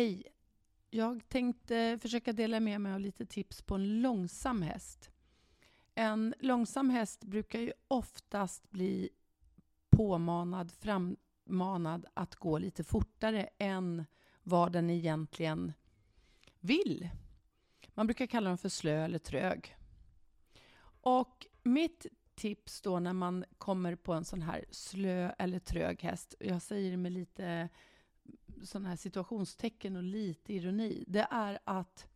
Hej! Jag tänkte försöka dela med mig av lite tips på en långsam häst. En långsam häst brukar ju oftast bli påmanad, frammanad att gå lite fortare än vad den egentligen vill. Man brukar kalla dem för slö eller trög. Och mitt tips då när man kommer på en sån här slö eller trög häst, jag säger det med lite sådana här situationstecken och lite ironi, det är att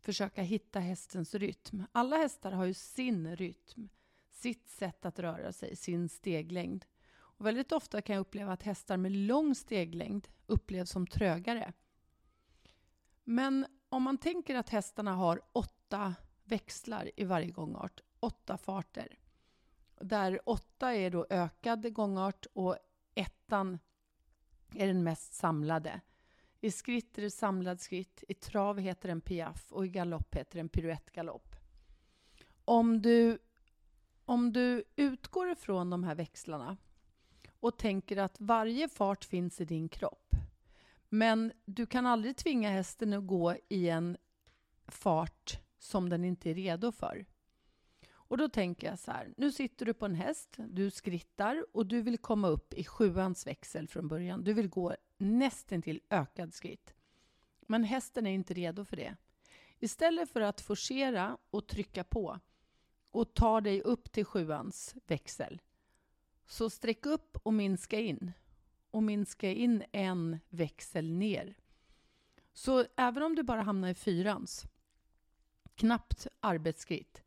försöka hitta hästens rytm. Alla hästar har ju sin rytm, sitt sätt att röra sig, sin steglängd. Och väldigt ofta kan jag uppleva att hästar med lång steglängd upplevs som trögare. Men om man tänker att hästarna har åtta växlar i varje gångart, åtta farter, där åtta är då ökad gångart och ettan är den mest samlade. I skritt är det samlad skritt, i trav heter den piaff och i galopp heter den piruettgalopp. Om du, om du utgår ifrån de här växlarna och tänker att varje fart finns i din kropp, men du kan aldrig tvinga hästen att gå i en fart som den inte är redo för. Och då tänker jag så här, nu sitter du på en häst, du skrittar och du vill komma upp i sjuans växel från början. Du vill gå nästan till ökad skritt. Men hästen är inte redo för det. Istället för att forcera och trycka på och ta dig upp till sjuans växel, så sträck upp och minska in. Och minska in en växel ner. Så även om du bara hamnar i fyrans, knappt arbetsskritt,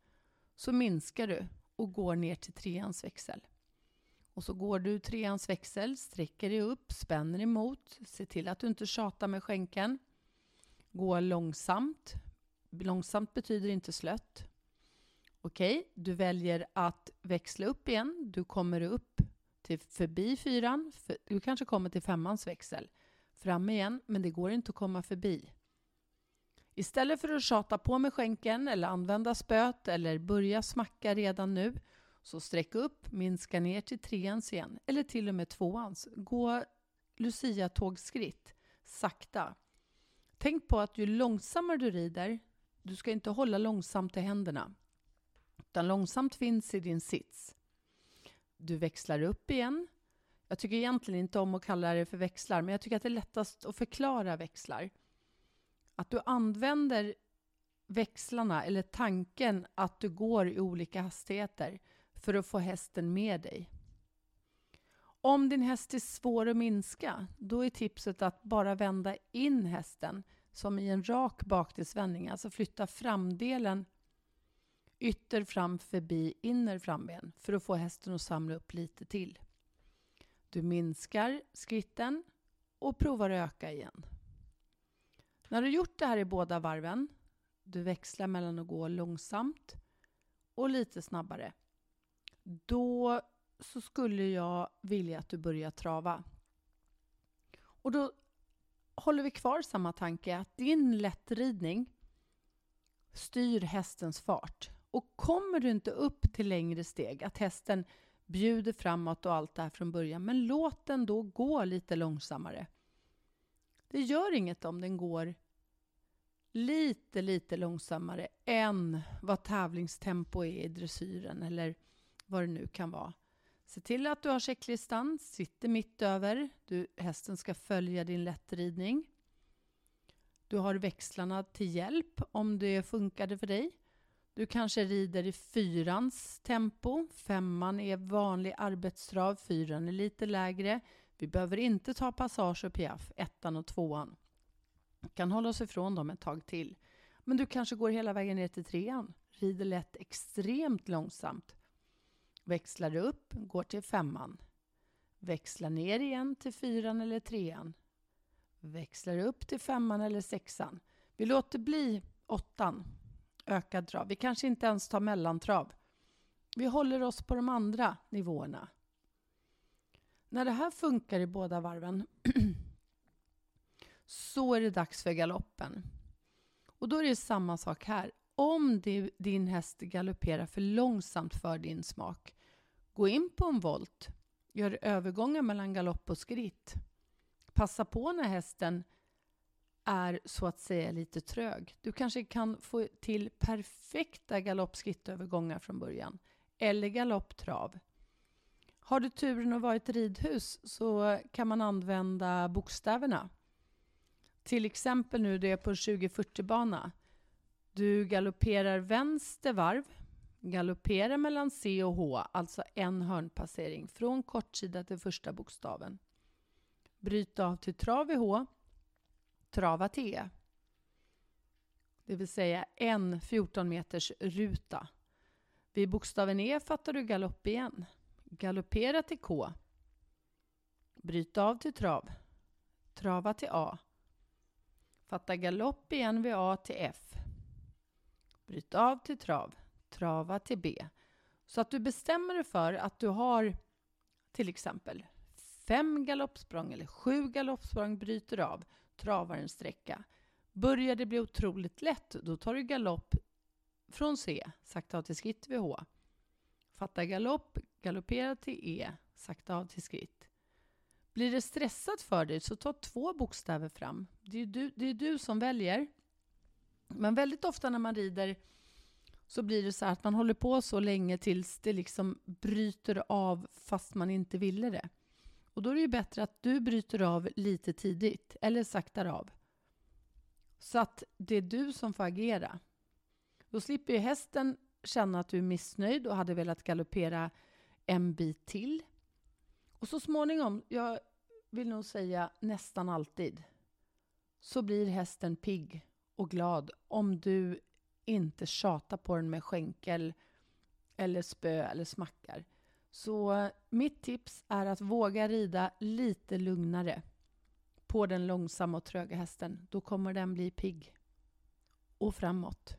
så minskar du och går ner till treans växel. Och så går du treans växel, sträcker dig upp, spänner emot, se till att du inte tjatar med skänken. Gå långsamt. Långsamt betyder inte slött. Okej, okay, du väljer att växla upp igen. Du kommer upp till förbi fyran. Du kanske kommer till femmans växel. Fram igen, men det går inte att komma förbi. Istället för att tjata på med skänken eller använda spöt eller börja smacka redan nu, så sträck upp, minska ner till treans igen, eller till och med tvåans. Gå Lucia-tågskritt, sakta. Tänk på att ju långsammare du rider, du ska inte hålla långsamt i händerna, utan långsamt finns i din sits. Du växlar upp igen. Jag tycker egentligen inte om att kalla det för växlar, men jag tycker att det är lättast att förklara växlar. Att du använder växlarna eller tanken att du går i olika hastigheter för att få hästen med dig. Om din häst är svår att minska, då är tipset att bara vända in hästen som i en rak bakdelsvändning, alltså flytta framdelen ytter fram förbi inner framben för att få hästen att samla upp lite till. Du minskar skritten och provar att öka igen. När du gjort det här i båda varven, du växlar mellan att gå långsamt och lite snabbare, då så skulle jag vilja att du börjar trava. Och då håller vi kvar samma tanke att din lättridning styr hästens fart. Och kommer du inte upp till längre steg, att hästen bjuder framåt och allt det här från början, men låt den då gå lite långsammare. Det gör inget om den går lite, lite långsammare än vad tävlingstempo är i dressyren eller vad det nu kan vara. Se till att du har checklistan, sitter mitt över. Du, hästen ska följa din lättridning. Du har växlarna till hjälp om det funkade för dig. Du kanske rider i fyrans tempo. Femman är vanlig arbetstrav, fyran är lite lägre. Vi behöver inte ta passage och piaff, ettan och tvåan. Vi kan hålla oss ifrån dem ett tag till. Men du kanske går hela vägen ner till trean, rider lätt extremt långsamt. Växlar upp, går till femman. Växlar ner igen till fyran eller trean. Växlar upp till femman eller sexan. Vi låter bli åttan, ökad trav. Vi kanske inte ens tar mellantrav. Vi håller oss på de andra nivåerna. När det här funkar i båda varven så är det dags för galoppen. Och då är det samma sak här. Om din häst galopperar för långsamt för din smak, gå in på en volt. Gör övergångar mellan galopp och skritt. Passa på när hästen är så att säga lite trög. Du kanske kan få till perfekta galoppskrittövergångar från början, eller galopptrav. Har du turen att vara i ett ridhus så kan man använda bokstäverna. Till exempel nu det är på 2040-bana. Du galopperar vänster varv, galopperar mellan C och H, alltså en hörnpassering, från kortsida till första bokstaven. Bryt av till trav i H, trava till E. Det vill säga en 14 meters ruta. Vid bokstaven E fattar du galopp igen. Galoppera till K. Bryt av till trav. Trava till A. Fatta galopp igen vid A till F. Bryt av till trav. Trava till B. Så att du bestämmer dig för att du har till exempel fem galoppsprång eller sju galoppsprång, bryter av, travar en sträcka. Börjar det bli otroligt lätt, då tar du galopp från C, sakta av till skritt vid H. Fatta galopp, galoppera till E, sakta av till skritt. Blir det stressat för dig så ta två bokstäver fram. Det är du, det är du som väljer. Men väldigt ofta när man rider så blir det så att man håller på så länge tills det liksom bryter av fast man inte ville det. Och då är det ju bättre att du bryter av lite tidigt eller saktar av. Så att det är du som får agera. Då slipper ju hästen känna att du är missnöjd och hade velat galoppera en bit till. Och så småningom, jag vill nog säga nästan alltid, så blir hästen pigg och glad om du inte tjatar på den med skänkel eller spö eller smackar. Så mitt tips är att våga rida lite lugnare på den långsamma och tröga hästen. Då kommer den bli pigg och framåt.